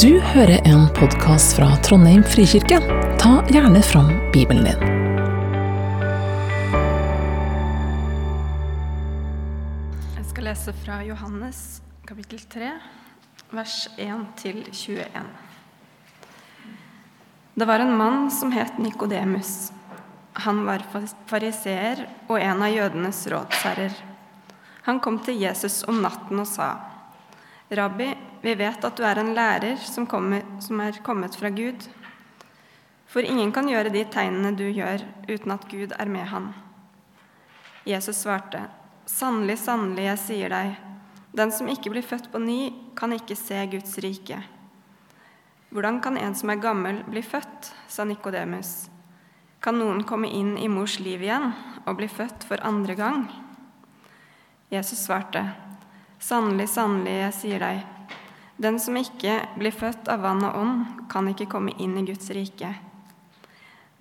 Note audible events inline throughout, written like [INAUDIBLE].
Du hører en podkast fra Trondheim frikirke. Ta gjerne fram Bibelen din. Jeg skal lese fra Johannes kapittel 3, vers 1-21. Det var en mann som het Nikodemus. Han var fariseer og en av jødenes rådsherrer. Han kom til Jesus om natten og sa, 'Rabbi, vi vet at du er en lærer som, kommer, som er kommet fra Gud.' For ingen kan gjøre de tegnene du gjør, uten at Gud er med han. Jesus svarte, 'Sannelig, sannelig, jeg sier deg, den som ikke blir født på ny, kan ikke se Guds rike.' Hvordan kan en som er gammel, bli født? sa Nikodemus. Kan noen komme inn i mors liv igjen og bli født for andre gang? Jesus svarte, Sannelig, sannelig, jeg sier deg, den som ikke blir født av vann og ånd, kan ikke komme inn i Guds rike.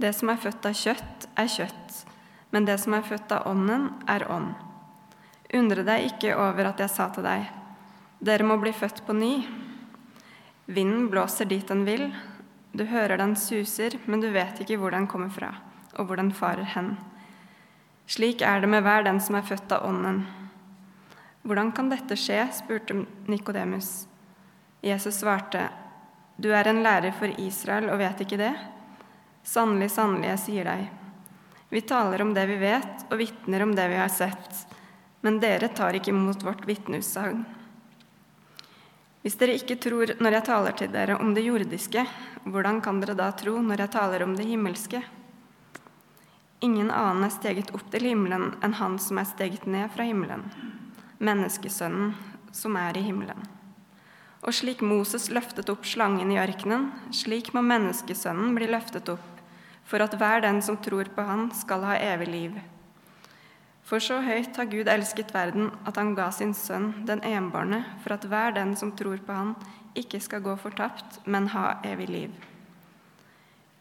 Det som er født av kjøtt, er kjøtt, men det som er født av ånden, er ånd. Undre deg ikke over at jeg sa til deg, dere må bli født på ny. Vinden blåser dit den vil, du hører den suser, men du vet ikke hvor den kommer fra, og hvor den farer hen. Slik er det med hver den som er født av Ånden. Hvordan kan dette skje? spurte Nikodemus. Jesus svarte, Du er en lærer for Israel og vet ikke det? Sannelig, sannelig, jeg sier deg. Vi taler om det vi vet, og vitner om det vi har sett, men dere tar ikke imot vårt vitneutsagn. Hvis dere ikke tror når jeg taler til dere om det jordiske, hvordan kan dere da tro når jeg taler om det himmelske? Ingen annen er steget opp til himmelen enn han som er steget ned fra himmelen, menneskesønnen som er i himmelen. Og slik Moses løftet opp slangen i ørkenen, slik må menneskesønnen bli løftet opp, for at hver den som tror på han, skal ha evig liv. For så høyt har Gud elsket verden at han ga sin sønn, den enbårne, for at hver den som tror på han, ikke skal gå fortapt, men ha evig liv.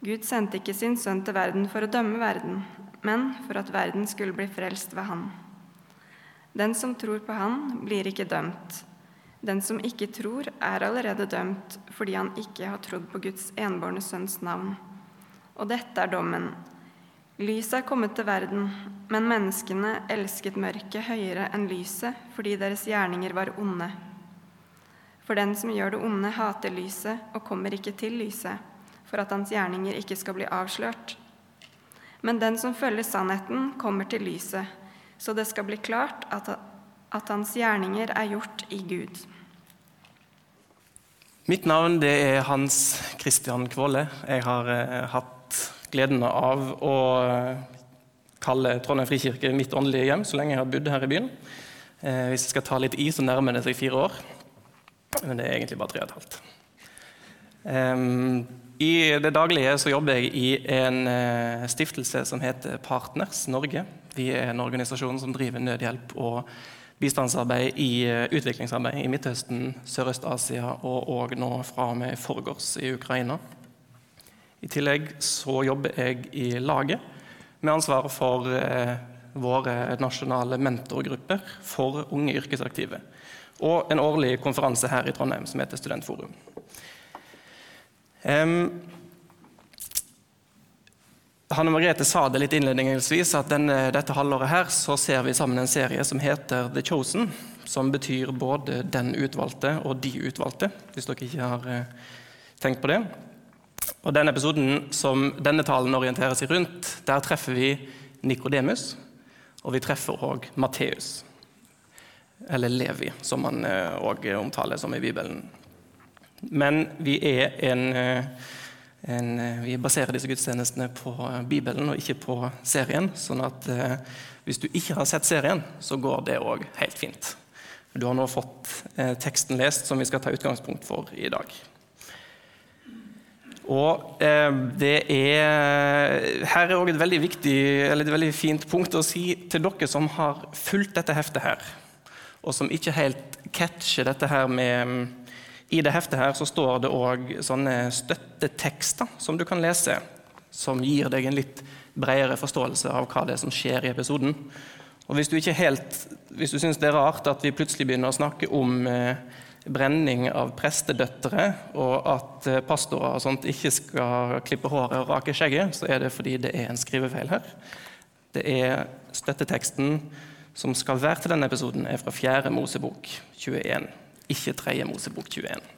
Gud sendte ikke sin sønn til verden for å dømme verden, men for at verden skulle bli frelst ved han. Den som tror på han, blir ikke dømt. Den som ikke tror, er allerede dømt fordi han ikke har trodd på Guds enbårne sønns navn. Og dette er dommen. Lyset er kommet til verden, men menneskene elsket mørket høyere enn lyset fordi deres gjerninger var onde. For den som gjør det onde, hater lyset og kommer ikke til lyset, for at hans gjerninger ikke skal bli avslørt. Men den som følger sannheten, kommer til lyset, så det skal bli klart at, at hans gjerninger er gjort i Gud. Mitt navn er Hans Christian Kvåle. Jeg har eh, hatt gleden av å kalle Trondheim frikirke mitt åndelige hjem så lenge jeg har bodd her i byen. Eh, hvis jeg skal ta litt i, så nærmer det seg fire år. Men det er egentlig bare tre og et halvt. Um, I det daglige så jobber jeg i en uh, stiftelse som heter Partners Norge. Vi er en organisasjon som driver nødhjelp og bistandsarbeid i uh, utviklingsarbeid i Midtøsten, Sørøst-Asia og, òg nå fra og med i forgårs i Ukraina. I tillegg så jobber jeg i laget med ansvaret for eh, våre nasjonale mentorgrupper for unge yrkesaktive. Og en årlig konferanse her i Trondheim som heter Studentforum. Um, Hanne Margrethe sa det litt innledningsvis at denne, dette halvåret her så ser vi sammen en serie som heter The Chosen. Som betyr både den utvalgte og de utvalgte, hvis dere ikke har eh, tenkt på det. Og Den episoden som denne talen orienterer seg rundt, der treffer vi Nikodemus, og vi treffer òg Matteus. Eller Levi, som han òg eh, omtaler som i Bibelen. Men vi, er en, eh, en, eh, vi baserer disse gudstjenestene på Bibelen og ikke på serien. sånn at hvis du ikke har sett serien, så går det òg helt fint. Du har nå fått teksten lest, som vi skal ta utgangspunkt for i dag. Og eh, det er Her er også et veldig viktig, eller et veldig fint punkt å si til dere som har fulgt dette heftet her, og som ikke helt catcher dette her med I det heftet her så står det òg sånne støttetekster som du kan lese, som gir deg en litt bredere forståelse av hva det er som skjer i episoden. Og Hvis du ikke helt, hvis du syns det er rart at vi plutselig begynner å snakke om eh, brenning av prestedøtre, og at eh, pastorer og sånt ikke skal klippe håret og rake skjegget, så er det fordi det er en skrivefeil her. Det er støtteteksten som skal være til denne episoden, er fra 4. Mosebok 21, ikke 3. Mosebok 21.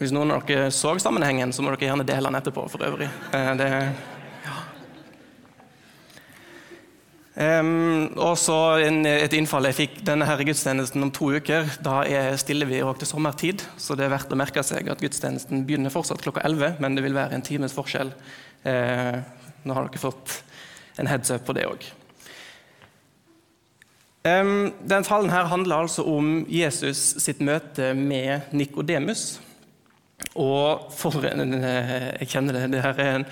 Hvis noen av dere så sammenhengen, så må dere gjerne dele den etterpå. for øvrig. Eh, det, ja. um, og så et innfall jeg fikk denne her gudstjenesten om to uker. Da er stiller vi òg til sommertid, så det er verdt å merke seg at gudstjenesten begynner fortsatt klokka 11, men det vil være en times forskjell. Uh, nå har dere fått en heads up på det òg. Den talen her handler altså om Jesus sitt møte med Nikodemus. Og for en, eh, Jeg kjenner det, det her er en,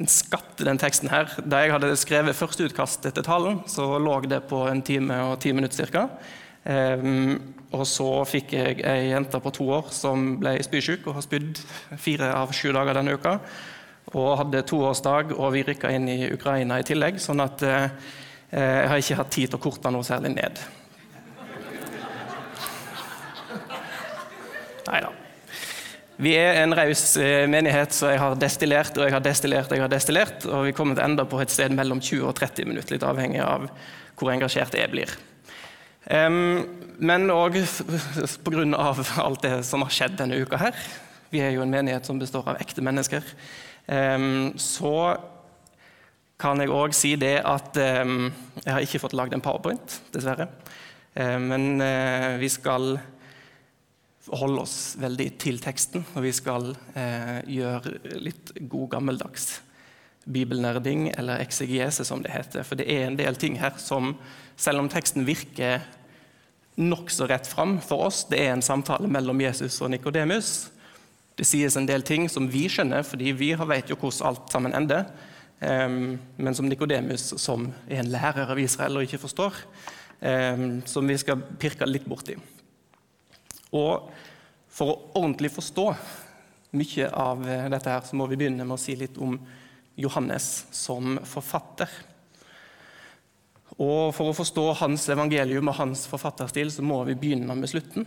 en skatt, den teksten her. Da jeg hadde skrevet førsteutkastet til talen, så lå det på en time og ti minutter ca. Um, og så fikk jeg ei jente på to år som ble spysjuk og har spydd fire av sju dager denne uka. Og hadde toårsdag, og vi rykka inn i Ukraina i tillegg. Sånn at uh, jeg har ikke hatt tid til å korte noe særlig ned. Nei da. Vi er en raus eh, menighet, så jeg har destillert og jeg har destillert. Og jeg har destillert, og vi kommer til enda på et sted mellom 20 og 30 minutter, litt avhengig av hvor engasjert jeg blir. Um, men òg [LAUGHS] pga. alt det som har skjedd denne uka her. Vi er jo en menighet som består av ekte mennesker. Um, så kan jeg òg si det at um, jeg har ikke fått lagd en powerpoint, dessverre. men uh, vi skal holde oss veldig til teksten, og vi skal uh, gjøre litt god gammeldags bibelnerding, eller eksegese, som det heter. For det er en del ting her som, selv om teksten virker nokså rett fram for oss, det er en samtale mellom Jesus og Nikodemus. Det sies en del ting som vi skjønner, fordi vi vet jo hvordan alt sammen ender. Men som Nikodemus, som er en lærer av Israel og ikke forstår, som vi skal pirke litt borti. Og for å ordentlig forstå mye av eh, dette her, så må vi begynne med å si litt om Johannes som forfatter. Og For å forstå hans evangelium og hans forfatterstil så må vi begynne med slutten.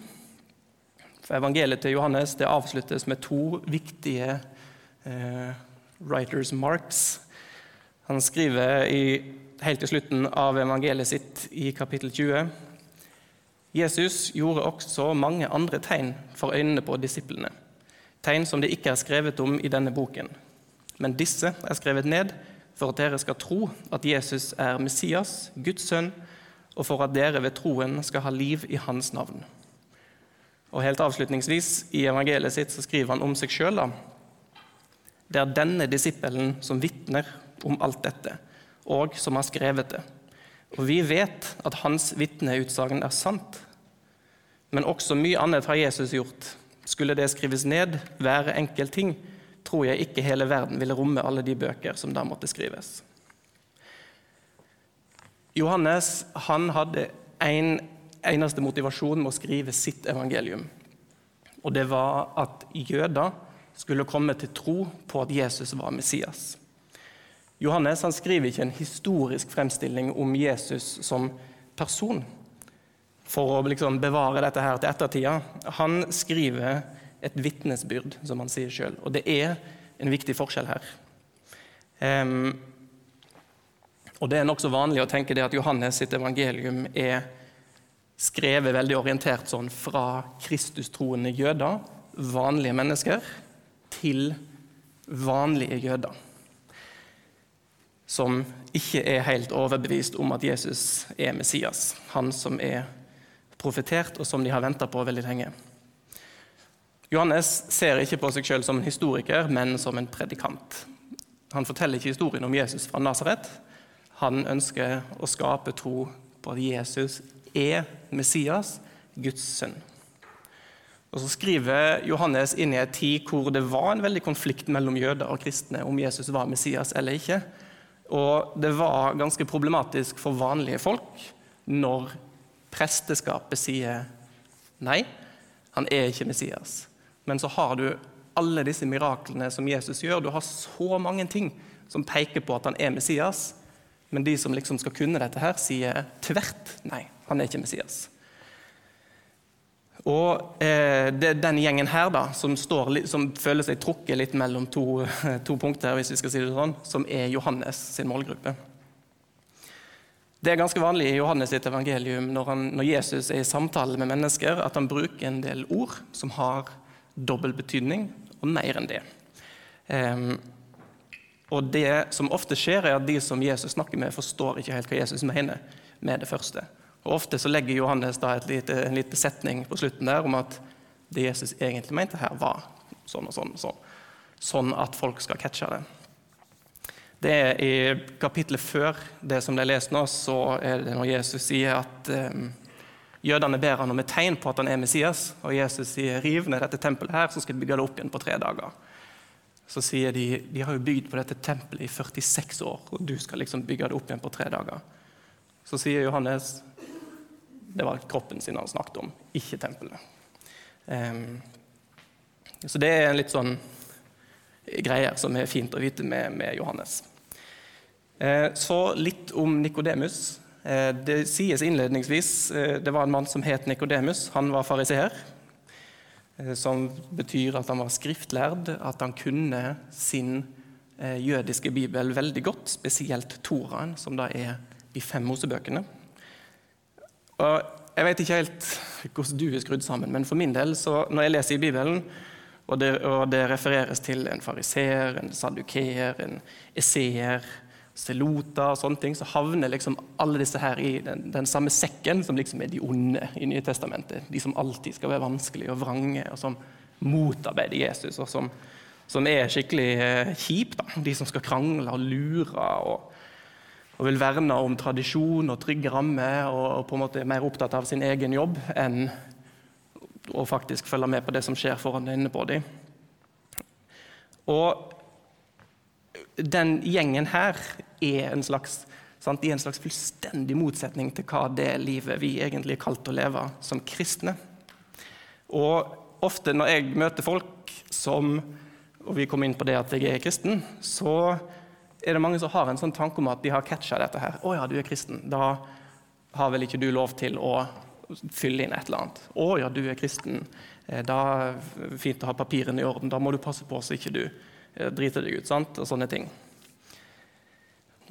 For Evangeliet til Johannes det avsluttes med to viktige eh, writers marks. Han skriver i, helt til slutten av evangeliet sitt i kapittel 20 Jesus gjorde også mange andre tegn for øynene på disiplene, tegn som det ikke er skrevet om i denne boken. Men disse er skrevet ned for at dere skal tro at Jesus er Messias, Guds sønn, og for at dere ved troen skal ha liv i hans navn. Og helt avslutningsvis, I evangeliet sitt så skriver han om seg sjøl. Det er denne disippelen som vitner om alt dette, og som har skrevet det. Og vi vet at hans vitneutsagn er sant. Men også mye annet har Jesus gjort. Skulle det skrives ned, hver enkelt ting, tror jeg ikke hele verden ville romme alle de bøker som da måtte skrives. Johannes han hadde en eneste motivasjon med å skrive sitt evangelium. Og det var at jøder skulle komme til tro på at Jesus var Messias. Johannes han skriver ikke en historisk fremstilling om Jesus som person for å liksom bevare dette her til ettertida. Han skriver et vitnesbyrd, som han sier sjøl. Og det er en viktig forskjell her. Um, og Det er nokså vanlig å tenke det at Johannes sitt evangelium er skrevet veldig orientert sånn fra kristustroende jøder, vanlige mennesker, til vanlige jøder som ikke er helt overbevist om at Jesus er Messias, han som er profetert, og som de har venta på veldig lenge. Johannes ser ikke på seg selv som en historiker, men som en predikant. Han forteller ikke historien om Jesus fra Nasaret. Han ønsker å skape tro på at Jesus er Messias, Guds sønn. Og Så skriver Johannes inn i en tid hvor det var en veldig konflikt mellom jøder og kristne om Jesus var Messias eller ikke. Og det var ganske problematisk for vanlige folk når presteskapet sier nei, han er ikke Messias. Men så har du alle disse miraklene som Jesus gjør. Du har så mange ting som peker på at han er Messias. Men de som liksom skal kunne dette, her, sier tvert nei, han er ikke Messias. Og eh, det er den gjengen her da, som, står, som føler seg trukket litt mellom to, [LAUGHS] to, punkter, hvis vi skal si det sånn, som er Johannes sin målgruppe. Det er ganske vanlig i Johannes sitt evangelium når, han, når Jesus er i samtale med mennesker, at han bruker en del ord som har dobbel betydning, og mer enn det. Um, og det som ofte skjer, er at de som Jesus snakker med, forstår ikke helt hva Jesus mener med det første. Og Ofte så legger Johannes da lite, en liten setning på slutten der om at det Jesus egentlig mente her, var sånn og sånn. og sånn. Sånn at folk skal catche det. Det er I kapittelet før det som er lest nå, så er det når Jesus sier at um, jødene ber han om et tegn på at han er Messias. Og Jesus sier riv ned dette tempelet her, så skal de bygge det opp igjen på tre dager. Så sier de de har jo bygd på dette tempelet i 46 år, og du skal liksom bygge det opp igjen på tre dager. Så sier Johannes det var kroppen sin han snakket om, ikke tempelet. Um, så det er en litt sånn greier som er fint å vite med, med Johannes. Uh, så litt om Nikodemus. Uh, det sies innledningsvis uh, det var en mann som het Nikodemus. Han var fariseer. Som betyr at han var skriftlærd, at han kunne sin jødiske bibel veldig godt, spesielt Toraen, som da er de fem Mosebøkene. Og Jeg vet ikke helt hvordan du er skrudd sammen, men for min del, så når jeg leser i Bibelen, og det, og det refereres til en fariseer, en sadukeer, en esseer, selota og sånne ting, så havner liksom alle disse her i den, den, samme sekken som liksom er de onde i Nye Testamentet. De som alltid skal være vanskelige og vrange, og som motarbeider Jesus, og som, som er skikkelig eh, kjip. Da. De som skal krangle og lure og og vil verne om tradisjon og trygge rammer og, på en måte er mer opptatt av sin egen jobb enn å faktisk følge med på det som skjer foran øynene på dem. Og den gjengen her er en slags, sant, er en slags fullstendig motsetning til hva det livet vi egentlig er kalt å leve som kristne. Og ofte når jeg møter folk som Og vi kom inn på det at jeg er kristen, så er det mange som har en sånn tanke om at de har catcha dette her. 'Å ja, du er kristen. Da har vel ikke du lov til å fylle inn et eller annet.' 'Å ja, du er kristen. Eh, da er det fint å ha papirene i orden. Da må du passe på så ikke du eh, driter deg ut.' sant? Og sånne ting.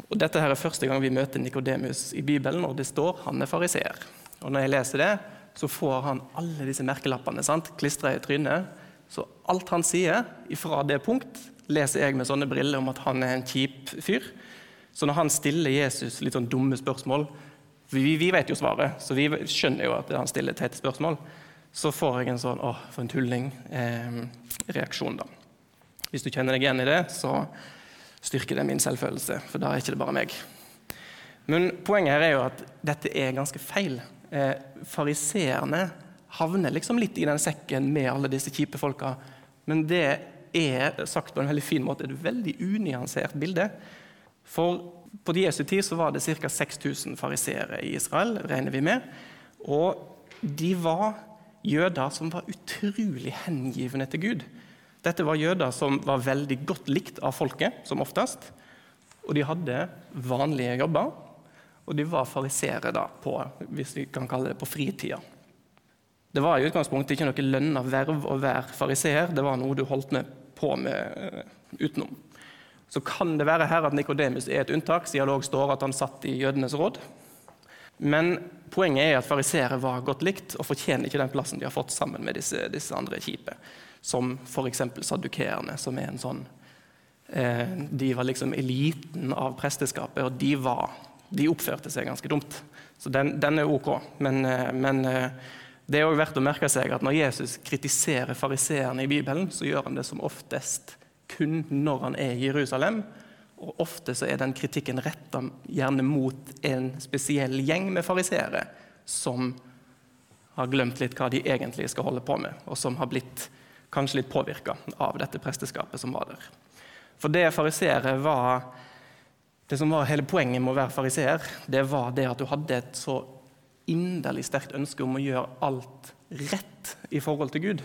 Og Dette her er første gang vi møter Nikodemus i Bibelen, og det står han er fariseer. Og når jeg leser det, så får han alle disse merkelappene klistra i trynet. Så alt han sier ifra det punkt, leser jeg med sånne briller om at han er en kjip fyr. Så når han stiller Jesus litt sånn dumme spørsmål vi, vi vet jo svaret, så vi skjønner jo at han stiller teite spørsmål. Så får jeg en sånn 'Å, for en tulling'-reaksjon, eh, da. Hvis du kjenner deg igjen i det, så styrker det min selvfølelse, for da er ikke det bare meg. Men poenget her er jo at dette er ganske feil. Eh, Fariseerne havner liksom litt i den sekken med alle disse kjipe folka. Men det er sagt på en veldig fin måte, et veldig unyansert bilde. For på Jesu tid så var det ca. 6000 fariseere i Israel, regner vi med. Og de var jøder som var utrolig hengivne til Gud. Dette var jøder som var veldig godt likt av folket, som oftest. Og de hadde vanlige jobber. Og de var fariseere da på, hvis vi kan kalle det på fritida. Det var i utgangspunktet ikke noe lønna verv å være fariseer, det var noe du holdt med på med utenom. Så kan det være her at Nikodemus er et unntak, siden det også står at han satt i jødenes råd. Men poenget er at fariseere var godt likt og fortjener ikke den plassen de har fått sammen med disse, disse andre kjipe, som f.eks. sadukeerne, som er en sånn eh, De var liksom eliten av presteskapet, og de, var, de oppførte seg ganske dumt. Så den, den er ok. Men, eh, men eh, det er også verdt å merke seg at Når Jesus kritiserer fariseerne i Bibelen, så gjør han det som oftest kun når han er i Jerusalem. Og Ofte så er den kritikken retta gjerne mot en spesiell gjeng med fariseere som har glemt litt hva de egentlig skal holde på med, og som har blitt kanskje litt påvirka av dette presteskapet som var der. For det fariseere var Det som var hele poenget med å være fariseer, det var det at du hadde et så inderlig sterkt ønske om å gjøre alt rett i forhold til Gud.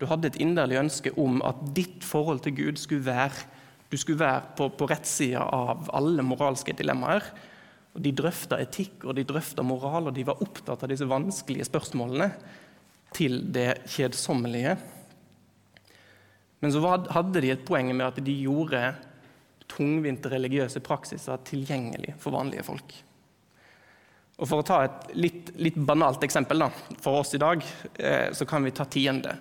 Du hadde et inderlig ønske om at ditt forhold til Gud skulle være du skulle være på, på rettsida av alle moralske dilemmaer. Og De drøfta etikk og de drøfta moral, og de var opptatt av disse vanskelige spørsmålene. til det kjedsommelige. Men så hadde de et poeng med at de gjorde tungvinte religiøse praksiser tilgjengelig for vanlige folk. Og For å ta et litt, litt banalt eksempel da, for oss i dag, eh, så kan vi ta tiende.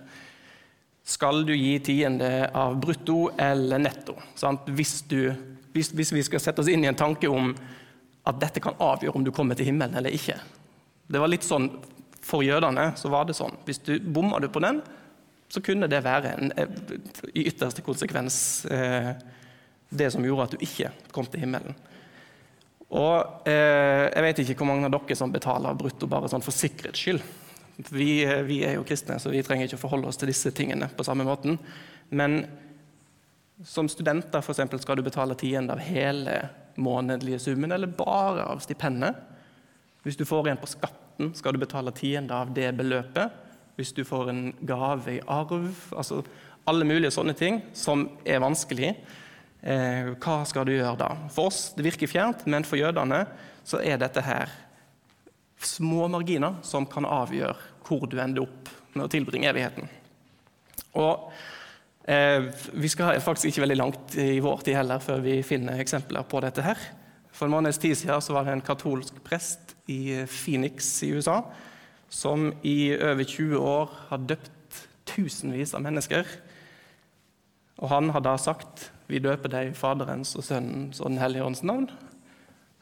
Skal du gi tiende av brutto eller netto? Hvis, du, hvis, hvis, vi skal sette oss inn i en tanke om at dette kan avgjøre om du kommer til himmelen eller ikke. Det var litt sånn For jødene så var det sånn. Hvis du bomma på den, så kunne det være en, eh, i ytterste konsekvens eh, det som gjorde at du ikke kom til himmelen. Og eh, Jeg vet ikke hvor mange av dere som betaler brutto bare sånn for sikkerhets skyld. Vi, eh, vi, er jo kristne, så vi trenger ikke å forholde oss til disse tingene på samme måten. Men som studenter for eksempel, skal du betale tiende av hele månedlige summen, eller bare av stipendet. Hvis du får en på skatten, skal du betale tiende av det beløpet. Hvis du får en gave i arv. altså Alle mulige sånne ting som er vanskelig. Eh, hva skal du gjøre da? For oss det virker fjernt, men for jødene så er dette her små marginer som kan avgjøre hvor du ender opp med å tilbringe evigheten. Og eh, Vi skal faktisk ikke veldig langt i vår tid heller før vi finner eksempler på dette. her. For en måneds tid siden så var det en katolsk prest i Phoenix i USA som i over 20 år har døpt tusenvis av mennesker. Og han har da sagt vi døper deg i Faderens og Sønnens og Den hellige ånds navn.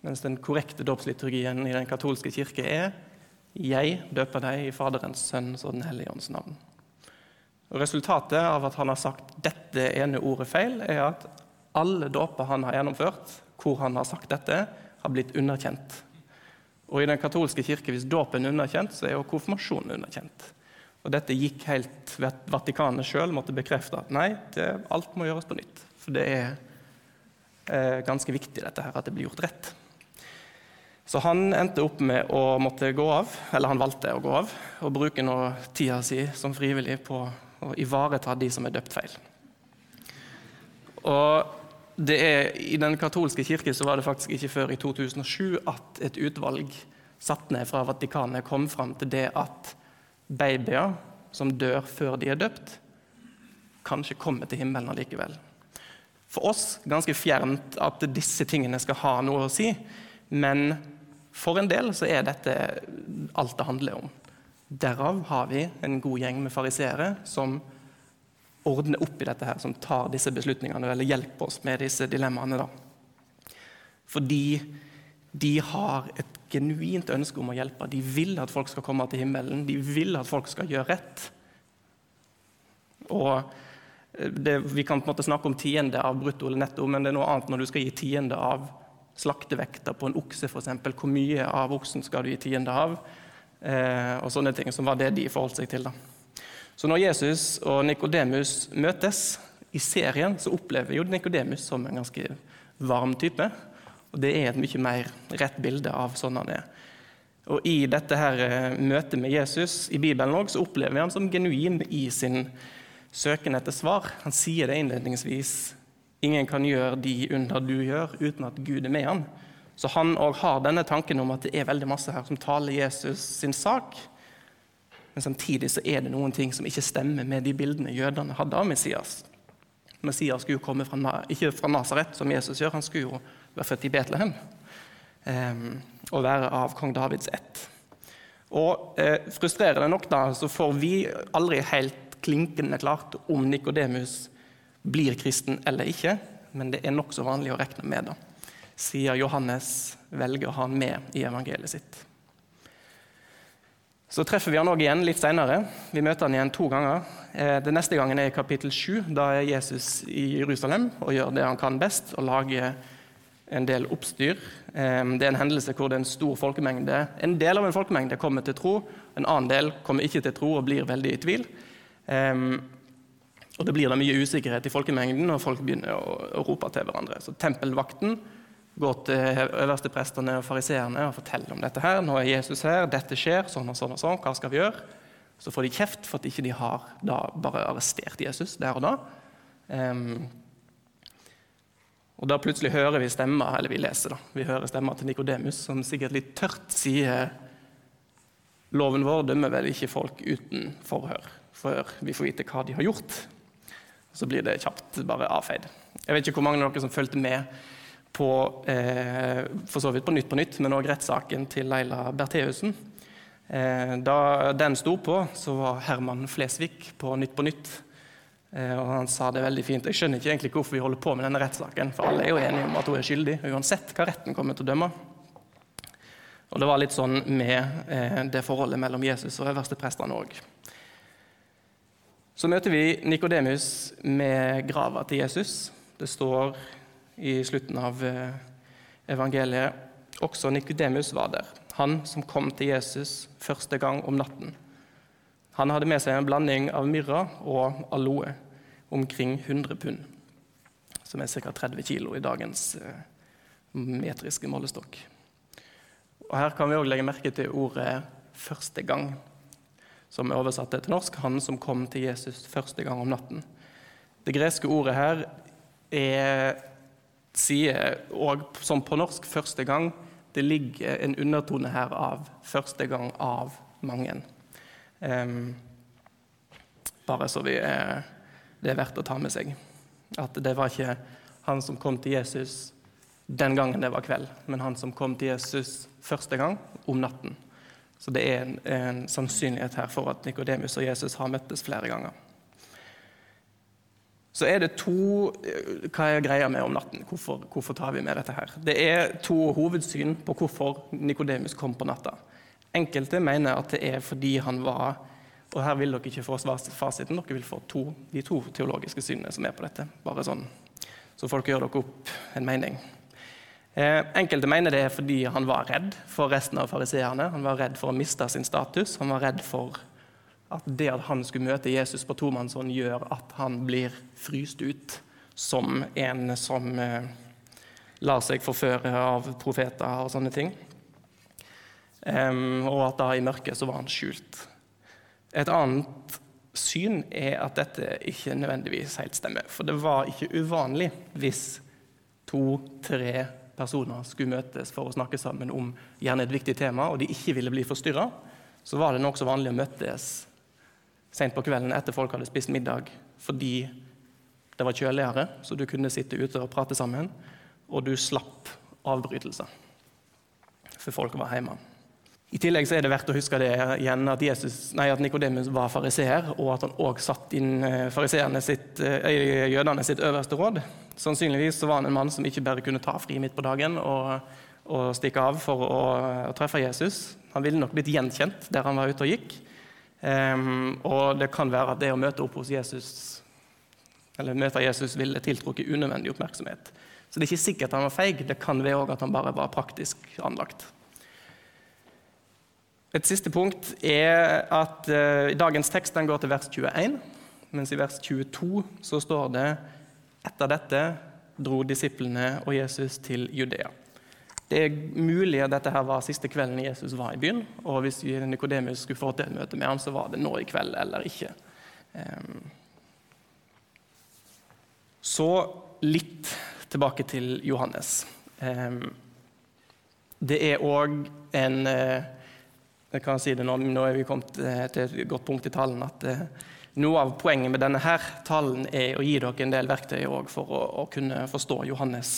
Mens den korrekte dåpsliturgien i den katolske kirke er jeg døper deg i Faderens, Sønnens og Den hellige ånds navn. Og Resultatet av at han har sagt dette ene ordet feil, er at alle dåper han har gjennomført, hvor han har sagt dette, har blitt underkjent. Og I den katolske kirke, hvis dåpen er underkjent, så er jo konfirmasjonen underkjent. Og Dette gikk helt Vatikanet sjøl måtte bekrefte at nei, det, alt må gjøres på nytt. For det er eh, ganske viktig dette her, at det blir gjort rett. Så han endte opp med å måtte gå av, eller han valgte å gå av, og bruke nå tida si som frivillig på å ivareta de som er døpt feil. Og er, I den katolske kirke så var det faktisk ikke før i 2007 at et utvalg satt ned fra Vatikanet kom fram til det at babyer som dør før de er døpt, kanskje kommer til himmelen allikevel for oss ganske fjernt at disse tingene skal ha noe å si. Men for en del så er dette alt det handler om. Derav har vi en god gjeng med fariseere som ordner opp i dette, her, som tar disse beslutningene eller hjelper oss med disse dilemmaene. Da. Fordi de har et genuint ønske om å hjelpe. De vil at folk skal komme til himmelen. De vil at folk skal gjøre rett. Og det, Vi kan på en måte snakke om tiende av brutto eller netto, men det er noe annet når du skal gi tiende av slaktevekta på en okse, f.eks. Hvor mye av oksen skal du gi tiende av? Eh, og sånne ting, som var det de forholdt seg til. da. Så når Jesus og Nikodemus møtes i serien, så opplever jo Nikodemus som en ganske varm type. Og det er et mye mer rett bilde av sånn han er. Og I dette her eh, møtet med Jesus i Bibelen også, så opplever vi han som genuin i sin søken etter svar. Han sier det innledningsvis. Ingen kan gjøre de under du gjør, uten at Gud er med han. Så han òg har denne tanken om at det er veldig masse her som taler Jesus sin sak. Men samtidig så er det noen ting som ikke stemmer med de bildene jødene hadde av Messias. Messias skulle jo komme fra, ikke fra Nasaret, som Jesus gjør, han skulle jo være født i Betlehem. Eh, og være av kong Davids ett. Og eh, Frustrerende nok da, så får vi aldri helt klinkende klart om Nikodemus blir kristen eller ikke, men det er nokså vanlig å regne med, da, siden Johannes velger han med i evangeliet sitt. Så treffer vi han òg igjen litt seinere. Vi møter han igjen to ganger. Eh, den neste gangen er i kapittel 7. Da er Jesus i Jerusalem og gjør det han kan best, og lager en del oppstyr. Eh, det er en hendelse hvor det er en stor folkemengde. En del av en folkemengde kommer til tro, en annen del kommer ikke til tro og blir veldig i tvil. Um, og Det blir da mye usikkerhet i folkemengden, og folk begynner å, å rope til hverandre. Så tempelvakten går til øversteprestene og fariseerne og forteller om dette. her. 'Nå er Jesus her, dette skjer, sånn og sånn og sånn. Hva skal vi gjøre?' Så får de kjeft for at ikke de har bare arrestert Jesus der og da. Um, og Da plutselig hører vi stemmer, eller vi leser da, vi hører stemmer til Nikodemus, som sikkert litt tørt sier loven vår dømmer vel ikke folk uten forhør, før vi får vite hva de har gjort. Så blir det kjapt bare avfeid. Jeg vet ikke hvor mange av dere som fulgte med på eh, for så vidt på Nytt på Nytt, men òg rettssaken til Leila Bertheussen. Eh, da den sto på, så var Herman Flesvig på Nytt på Nytt. Eh, og han sa det veldig fint. Jeg skjønner ikke egentlig hvorfor vi holder på med denne rettssaken, for alle er jo enige om at hun er skyldig, uansett hva retten kommer til å dømme. Og det var litt sånn med eh, det forholdet mellom Jesus og øversteprestene òg. Så møter vi Nikodemus med grava til Jesus. Det står i slutten av evangeliet også Nikodemus var der han som kom til Jesus første gang om natten. Han hadde med seg en blanding av myrra og aloe, omkring 100 pund, som er ca. 30 kg i dagens eh, metriske målestokk. Og Her kan vi òg legge merke til ordet 'første gang', som er oversatt til norsk 'han som kom til Jesus første gang om natten'. Det greske ordet her er, sier òg, som på norsk, 'første gang', det ligger en undertone her av første gang av mange. Um, bare så vi er, det er verdt å ta med seg. At det var ikke han som kom til Jesus den gangen det var kveld, men han som kom til Jesus første gang om natten. Så det er en, en sannsynlighet her for at Nikodemus og Jesus har møttes flere ganger. Så er det to Hva er greia med om natten? Hvorfor, hvorfor, tar vi med dette her? Det er to hovedsyn på hvorfor Nikodemus kom på natta. Enkelte mener at det er fordi han var Og her vil dere ikke få fasiten, dere vil få to, de to teologiske synene som er på dette. Bare sånn, så folk gjør dere opp en mening. Eh, enkelte mener det er fordi han var redd for resten av fariseerne. Han var redd for å miste sin status. Han var redd for at det at han skulle møte Jesus på tomannshånd, gjør at han blir fryst ut som en som eh, lar seg forføre av profeter og sånne ting. Og at da i mørket så var han skjult. Et annet syn er at dette ikke nødvendigvis helt stemmer. For det var ikke uvanlig hvis to-tre personer skulle møtes for å snakke sammen om gjerne et viktig tema, og de ikke ville bli forstyrra, så var det nokså vanlig å møtes sent på kvelden etter folk hadde spist middag, fordi det var kjøligere, så du kunne sitte ute og prate sammen, og du slapp avbrytelser, for folk var hjemme. I tillegg er det verdt å huske det igjen at, Jesus, at Nikodemus var fariseer, og at han òg satt inn eh, sitt, eh, jødene sitt øverste råd. Sannsynligvis var han en mann som ikke bare kunne ta fri midt på dagen og, og stikke av for å, å treffe Jesus. Han ville nok blitt gjenkjent der han var ute og gikk. Um, og det kan være at det å møte opp hos Jesus eller møte Jesus ville tiltrukket unødvendig oppmerksomhet. Så det er ikke sikkert han var feig, det kan være òg at han bare var praktisk anlagt. Et siste punkt er at uh, dagens tekst går til vers 21, mens i vers 22 så står det etter dette dro disiplene og Jesus til Judea. Det er mulig at dette her var siste kvelden Jesus var i byen. Og hvis Nikodemus skulle få til et møte med ham, så var det nå i kveld eller ikke. Ehm, så litt tilbake til Johannes. Ehm, det er òg en eh, Jeg kan si det nå, nå er vi kommet eh, til et godt punkt i talen at eh, noe av poenget med denne her talen er å gi dere en del verktøy for å, å kunne forstå Johannes,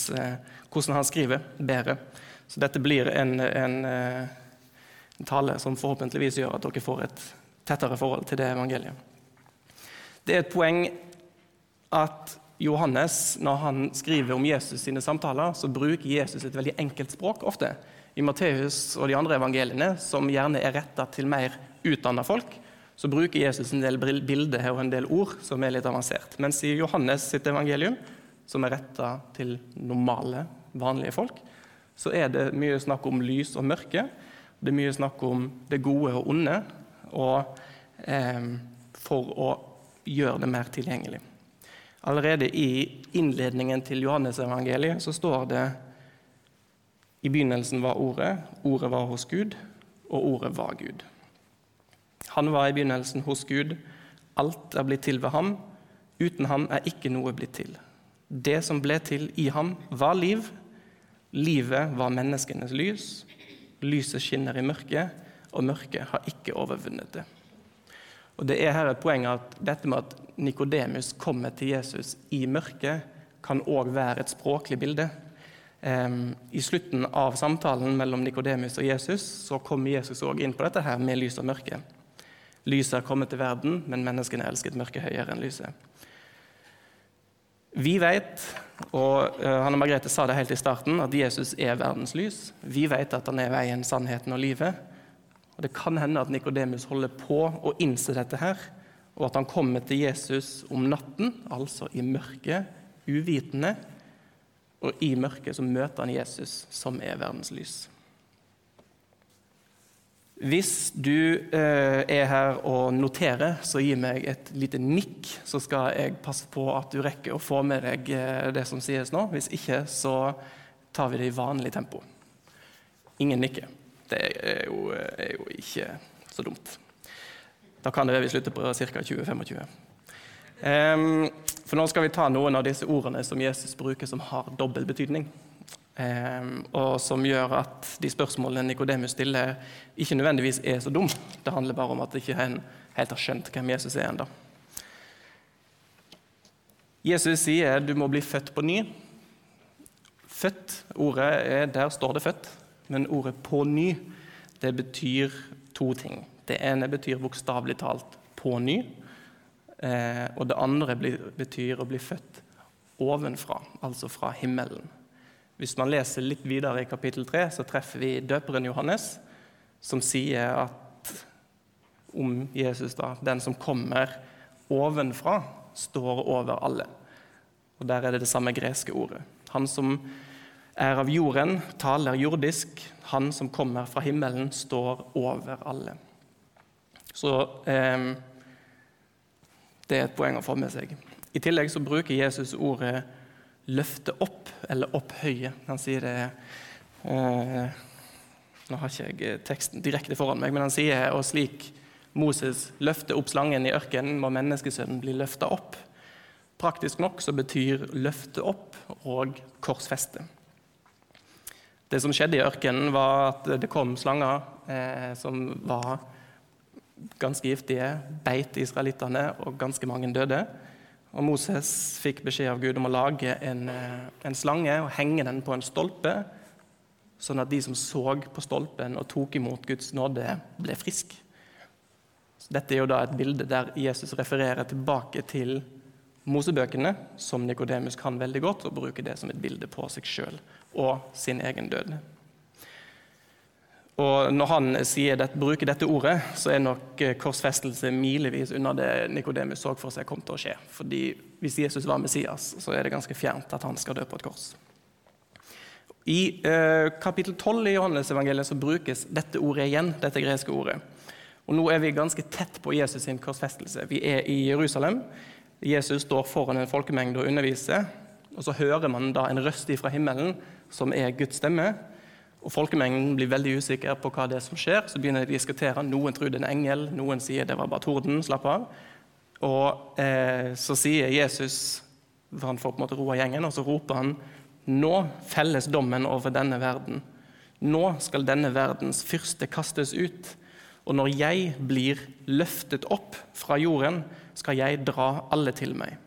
hvordan han skriver, bedre. Så dette blir en, en, eh, en, tale som forhåpentligvis gjør at dere får et tettere forhold til det evangeliet. Det er et poeng at Johannes, når han skriver om Jesus sine samtaler, så bruker Jesus et veldig enkelt språk ofte. I Matteus og de andre evangeliene, som gjerne er retta til mer utdanna folk, så bruker Jesus en del bilder og en del ord som er litt avansert. Mens i Johannes sitt evangelium, som er retta til normale, vanlige folk, så er det mye snakk om lys og mørke. Det er mye snakk om det gode og onde, og, eh, for å gjøre det mer tilgjengelig. Allerede i innledningen til Johannes-evangeliet så står det i begynnelsen var Ordet, Ordet var hos Gud, og Ordet var Gud. Han var i begynnelsen hos Gud. Alt er blitt til ved ham. Uten ham er ikke noe blitt til. Det som ble til i ham, var liv, Livet var menneskenes lys. Lyset skinner i mørket, og mørket har ikke overvunnet det. Og Det er her et poeng at dette med at Nikodemus kommer til Jesus i mørket, kan òg være et språklig bilde. I slutten av samtalen mellom Nikodemus og Jesus så kommer Jesus òg inn på dette her med lys og mørke. Lyset har kommet til verden, men menneskene elsket mørket høyere enn lyset. Vi vet, og eh, Hanne Margrethe sa det helt i starten, at Jesus er verdens lys. Vi vet at han er veien, sannheten og livet. Og Det kan hende at Nikodemus holder på å innse dette her, og at han kommer til Jesus om natten, altså i mørket, uvitende. Og i mørket så møter han Jesus, som er verdens lys. Hvis du eh, er her og noterer, så gi meg et lite nikk, så skal jeg passe på at du rekker å få med deg eh, det som sies nå. Hvis ikke, så tar vi det i vanlig tempo. Ingen nikker. Det er jo, er jo ikke så dumt. Da kan det være vi slutter på ca. 2025. Um, for nå skal vi ta noen av disse ordene som Jesus bruker, som har dobbel betydning. Ehm, og som gjør at de spørsmålene Nikodemus stiller, ikke nødvendigvis er så dum. Det handler bare om at ikke helt har skjønt hvem Jesus er ennå. Jesus sier du må bli født på ny. Født, ordet er, Der står det 'født', men ordet 'på ny' det betyr to ting. Det ene betyr bokstavelig talt 'på ny', eh, og det andre betyr å bli født ovenfra, altså fra himmelen. Hvis man leser litt videre i kapittel 3, så treffer vi døperen Johannes, som sier at om Jesus, da, den som kommer ovenfra, står over alle. Og Der er det det samme greske ordet. Han som er av jorden, taler jordisk. Han som kommer fra himmelen, står over alle. Så eh, det er et poeng å få med seg. I tillegg så bruker Jesus ordet løfte opp eller opphøye. Han sier det eh, Nå har ikke jeg teksten direkte foran meg, men han sier og slik Moses løfter opp slangen i ørkenen, må menneskesønnen bli løfta opp. Praktisk nok så betyr løfte opp og korsfeste. Det som skjedde i ørkenen, var at det kom slanger eh, som var ganske giftige, beit israelittene, og ganske mange døde. Og Moses fikk beskjed av Gud om å lage en, eh, en, slange og henge den på en stolpe, sånn at de som så på stolpen og tok imot Guds nåde, ble friske. Dette er jo da et bilde der Jesus refererer tilbake til Mosebøkene, som Nikodemus kan veldig godt, og bruker det som et bilde på seg sjøl og sin egen død. Og Når han det, bruker dette ordet, så er nok eh, korsfestelse milevis unna det Nikodemus så for seg kom til å skje. Fordi Hvis Jesus var Messias, så er det ganske fjernt at han skal dø på et kors. I eh, kapittel 12 i Johannes-evangeliet så brukes dette ordet igjen. dette greske ordet. Og Nå er vi ganske tett på Jesus sin korsfestelse. Vi er i Jerusalem. Jesus står foran en folkemengde og underviser. Og Så hører man da en røst fra himmelen, som er Guds stemme. Og Folkemengden blir veldig usikker på hva det er som skjer. Så begynner de å diskutere. Noen tror det er en engel, noen sier det var bare torden. slapp av. Og eh, Så sier Jesus, for han får på en måte ro av gjengen, og så roper han nå felles dommen over denne verden. Nå skal denne verdens fyrste kastes ut. Og når jeg blir løftet opp fra jorden, skal jeg dra alle til meg.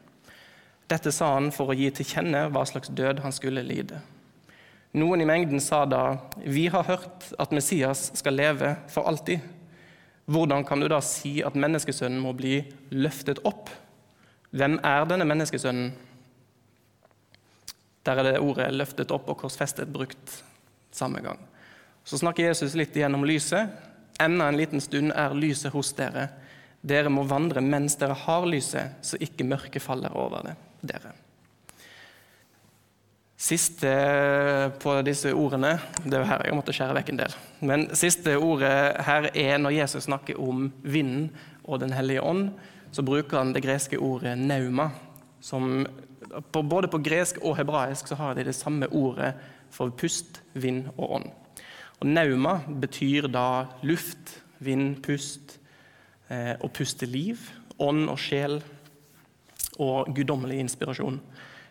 Dette sa han for å gi til kjenne hva slags død han skulle lide. Noen i mengden sa da, 'Vi har hørt at Messias skal leve for alltid.' Hvordan kan du da si at menneskesønnen må bli løftet opp? Hvem er denne menneskesønnen? Der er det ordet 'løftet opp' og 'korsfestet' brukt samme gang. Så snakker Jesus litt igjennom lyset. Enda en liten stund er lyset hos dere. Dere må vandre mens dere har lyset, så ikke mørket faller over det, dere. Siste på disse ordene Det er her jeg måtte skjære vekk en del. Men siste ordet her er når Jesus snakker om vinden og Den hellige ånd, så bruker han det greske ordet nauma. Som på, både på gresk og hebraisk så har de det samme ordet for pust, vind og ånd. Og Nauma betyr da luft, vind, pust, eh, og puste liv, ånd og sjel og guddommelig inspirasjon.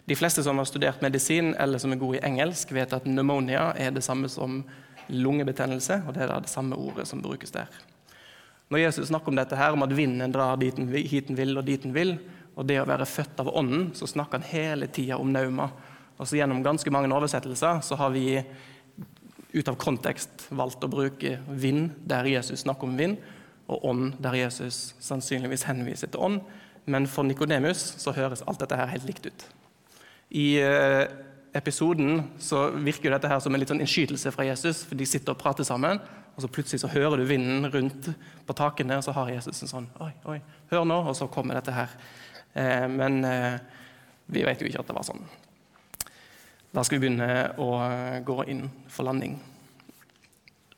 De fleste som har studert medisin eller som er gode i engelsk, vet at pneumonia er det samme som lungebetennelse, og det er det samme ordet som brukes der. Når Jesus snakker om dette her, om at vinden drar dit den, hit den vil og dit den vil, og det å være født av Ånden, så snakker han hele tida om nauma. så Gjennom ganske mange oversettelser så har vi ut av kontekst valgt å bruke vind der Jesus snakker om vind, og ånd der Jesus sannsynligvis henviser til ånd. Men for Nikodemus så høres alt dette her helt likt ut. I eh, episoden så virker jo dette her som en litt sånn innskytelse fra Jesus, for de sitter og prater sammen, og så plutselig så hører du vinden rundt på takene, og så har Jesus en sånn Oi, oi, hør nå, og så kommer dette her. Eh, men eh, vi vet jo ikke at det var sånn. Da skal vi begynne å gå inn for landing.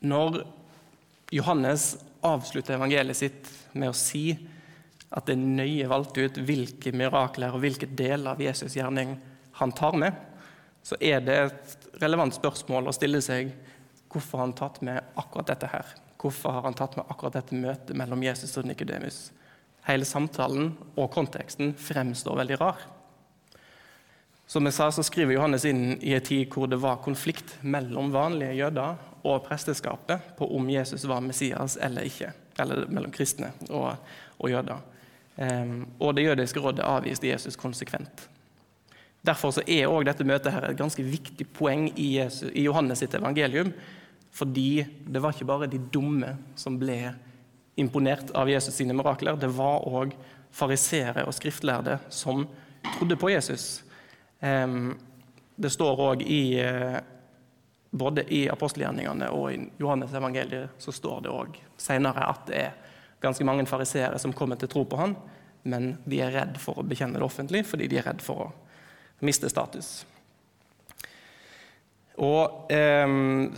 Når Johannes avslutter evangeliet sitt med å si at det er nøye valgt ut hvilke mirakler og hvilke deler av Jesus' gjerning han tar med, så er det et relevant spørsmål å stille seg hvorfor han tatt med akkurat dette her. Hvorfor har han tatt med akkurat dette møtet mellom Jesus og Nikodemus? Hele samtalen og konteksten fremstår veldig rar. Som jeg sa, så skriver Johannes inn i en tid hvor det var konflikt mellom vanlige jøder og presteskapet på om Jesus var Messias eller ikke. Eller mellom kristne og, og jøder. Um, og det jødiske rådet avviste Jesus konsekvent. Derfor er òg dette møtet her et ganske viktig poeng i, Jesus, i Johannes sitt evangelium. Fordi det var ikke bare de dumme som ble imponert av Jesus sine mirakler. Det var òg fariseere og skriftlærde som trodde på Jesus. Det står òg i uh, både i apostelgjerningene og i Johannes evangeliet så står det òg senere at det er ganske mange fariseere som kommer til tro på han, men de er redd for å bekjenne det offentlig fordi de er redd for å miste status. Og eh,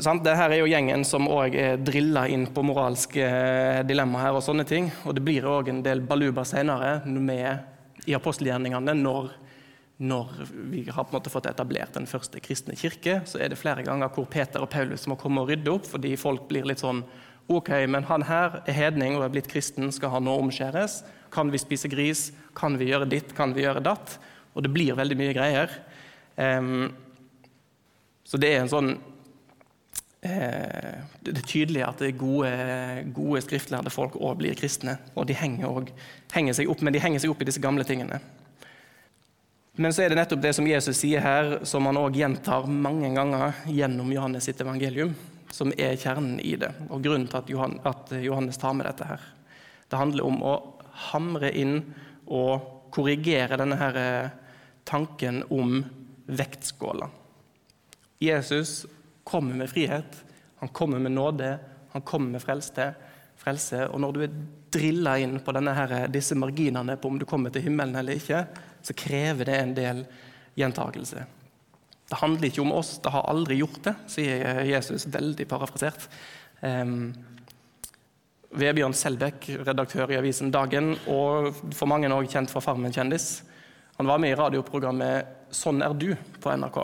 sant, det er jo gjengen som òg er drilla inn på moralske eh, dilemmaer og sånne ting. Og det blir òg en del baluba senere i apostelgjerningene når når vi har på en måte fått etablert den første kristne kirke, så er det flere ganger hvor Peter og Paulus må komme og rydde opp, fordi folk blir litt sånn Ok, men han her er hedning og er blitt kristen, skal han nå omskjæres? Kan vi spise gris? Kan vi gjøre ditt? Kan vi gjøre datt? Og det blir veldig mye greier. Um, så det er en sånn eh, Det er tydelig at det gode, gode skriftlærde folk òg blir kristne. Og de henger, også, henger seg opp, men de henger seg opp i disse gamle tingene. Men så er det nettopp det som Jesus sier her, som han òg gjentar mange ganger gjennom Johannes sitt evangelium, som er kjernen i det, og grunnen til at, Johannes tar med dette her. Det handler om å hamre inn og korrigere denne her eh, tanken om vektskåla. Jesus kommer med frihet, han kommer med nåde, han kommer med frelse. frelse og når du er drilla inn på her, disse marginene på om du kommer til himmelen eller ikke, så krever det en del gjentakelse. Det handler ikke om oss, det har aldri gjort det, sier Jesus veldig parafrasert. Um, Vebjørn Selbekk, redaktør i avisen Dagen, og for mange også kjent fra Farmen kjendis. Han var med i radioprogrammet Sånn er du på NRK.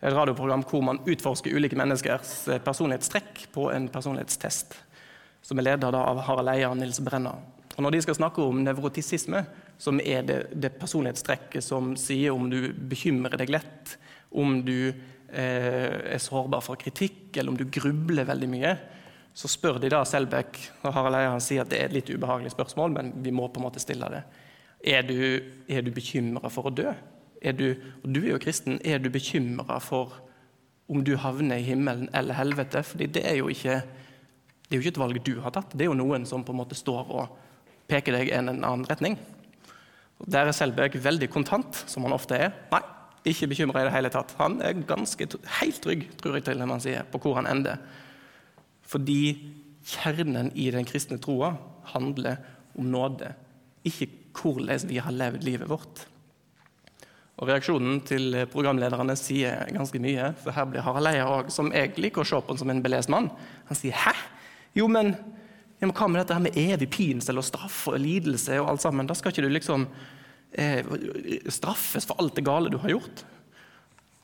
Et radioprogram hvor man utforsker ulike menneskers personlighetstrekk på en personlighetstest. Som er ledet av Harald Eia og Nils Brenna. Og Når de skal snakke om nevrotisisme, som er det, det personlighetstrekket som sier om du bekymrer deg lett, om du eh, er sårbar for kritikk, eller om du grubler veldig mye, så spør de da Selbekk, og Harald Eia sier at det er et litt ubehagelig spørsmål, men vi må på en måte stille det. Er du, er du bekymra for å dø? Er du, og du er jo kristen. Er du bekymra for om du havner i himmelen eller helvete? Fordi det er jo ikke, det er jo ikke et valg du har tatt, det er jo noen som på en måte står og peker deg i en annen retning. Der er Selberg veldig kontant, som han ofte er. Nei, ikke bekymra i det hele tatt. Han er ganske helt trygg, tror jeg til man sier, på hvor han ender. Fordi kjernen i den kristne troa handler om nåde, ikke hvordan vi har levd livet vårt. Og Reaksjonen til programlederne sier ganske mye. For her blir Harald Eia òg, som jeg liker å se på som en belest mann. Han sier 'hæ? Jo, men ja, hva med dette her med evig pinsel og straff og lidelse og alt sammen? Da skal ikke du liksom eh, straffes for alt det gale du har gjort.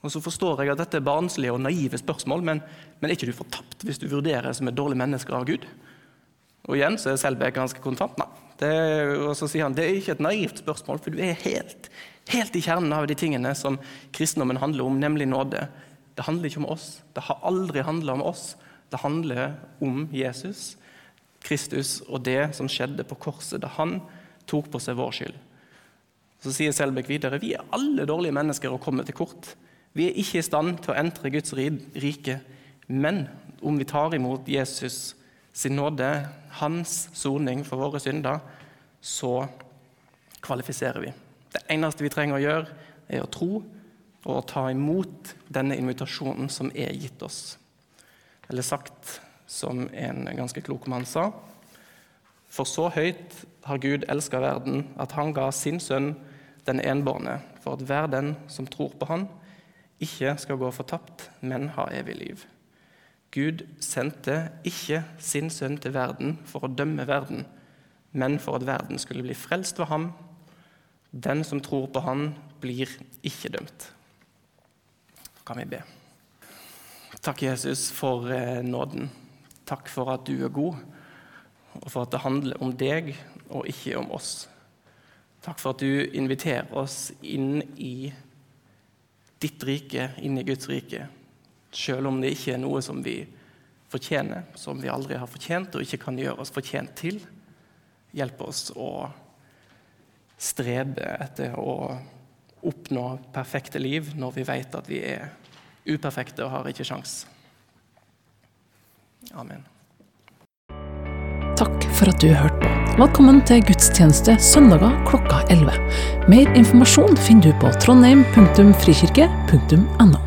Og så forstår jeg at dette er barnslige og naive spørsmål, men, men er ikke du fortapt hvis du vurderer som et dårlig menneske av Gud? Og igjen så er Selbekk ganske kontant. Nei. Det, og så sier han det er ikke et naivt spørsmål, for du er helt, helt i kjernen av de tingene som kristendommen handler om, nemlig nåde. Det handler ikke om oss. Det har aldri handla om oss. Det handler om Jesus, Kristus og det som skjedde på korset da han tok på seg vår skyld. Så sier Selbekk videre vi er alle dårlige mennesker og kommer til kort. Vi er ikke i stand til å entre Guds rike, men om vi tar imot Jesus sin nåde, hans soning for våre synder, så kvalifiserer vi. Det eneste vi trenger å gjøre, er å tro og å ta imot denne invitasjonen som er gitt oss. Eller sagt som en ganske klok mann sa For så høyt har Gud elska verden, at han ga sin sønn den enbårne, for at hver den som tror på han, ikke skal gå fortapt, men ha evig liv. Gud sendte ikke sin sønn til verden for å dømme verden, men for at verden skulle bli frelst ved ham. Den som tror på han, blir ikke dømt. Kan vi be. Takk, Jesus, for eh, nåden. Takk for at du er god, og for at det handler om deg og ikke om oss. Takk for at du inviterer oss inn i ditt rike, inn i Guds rike, selv om det ikke er noe som vi fortjener, som vi aldri har fortjent og ikke kan gjøre oss fortjent til. Hjelpe oss å strebe etter å oppnå perfekte liv når vi vet at vi er uperfekte og har ikke sjans. Amen. Takk for at du hørte på. Velkommen til gudstjeneste søndager klokka 11. Mer informasjon finner du på trondheim.frikirke.no.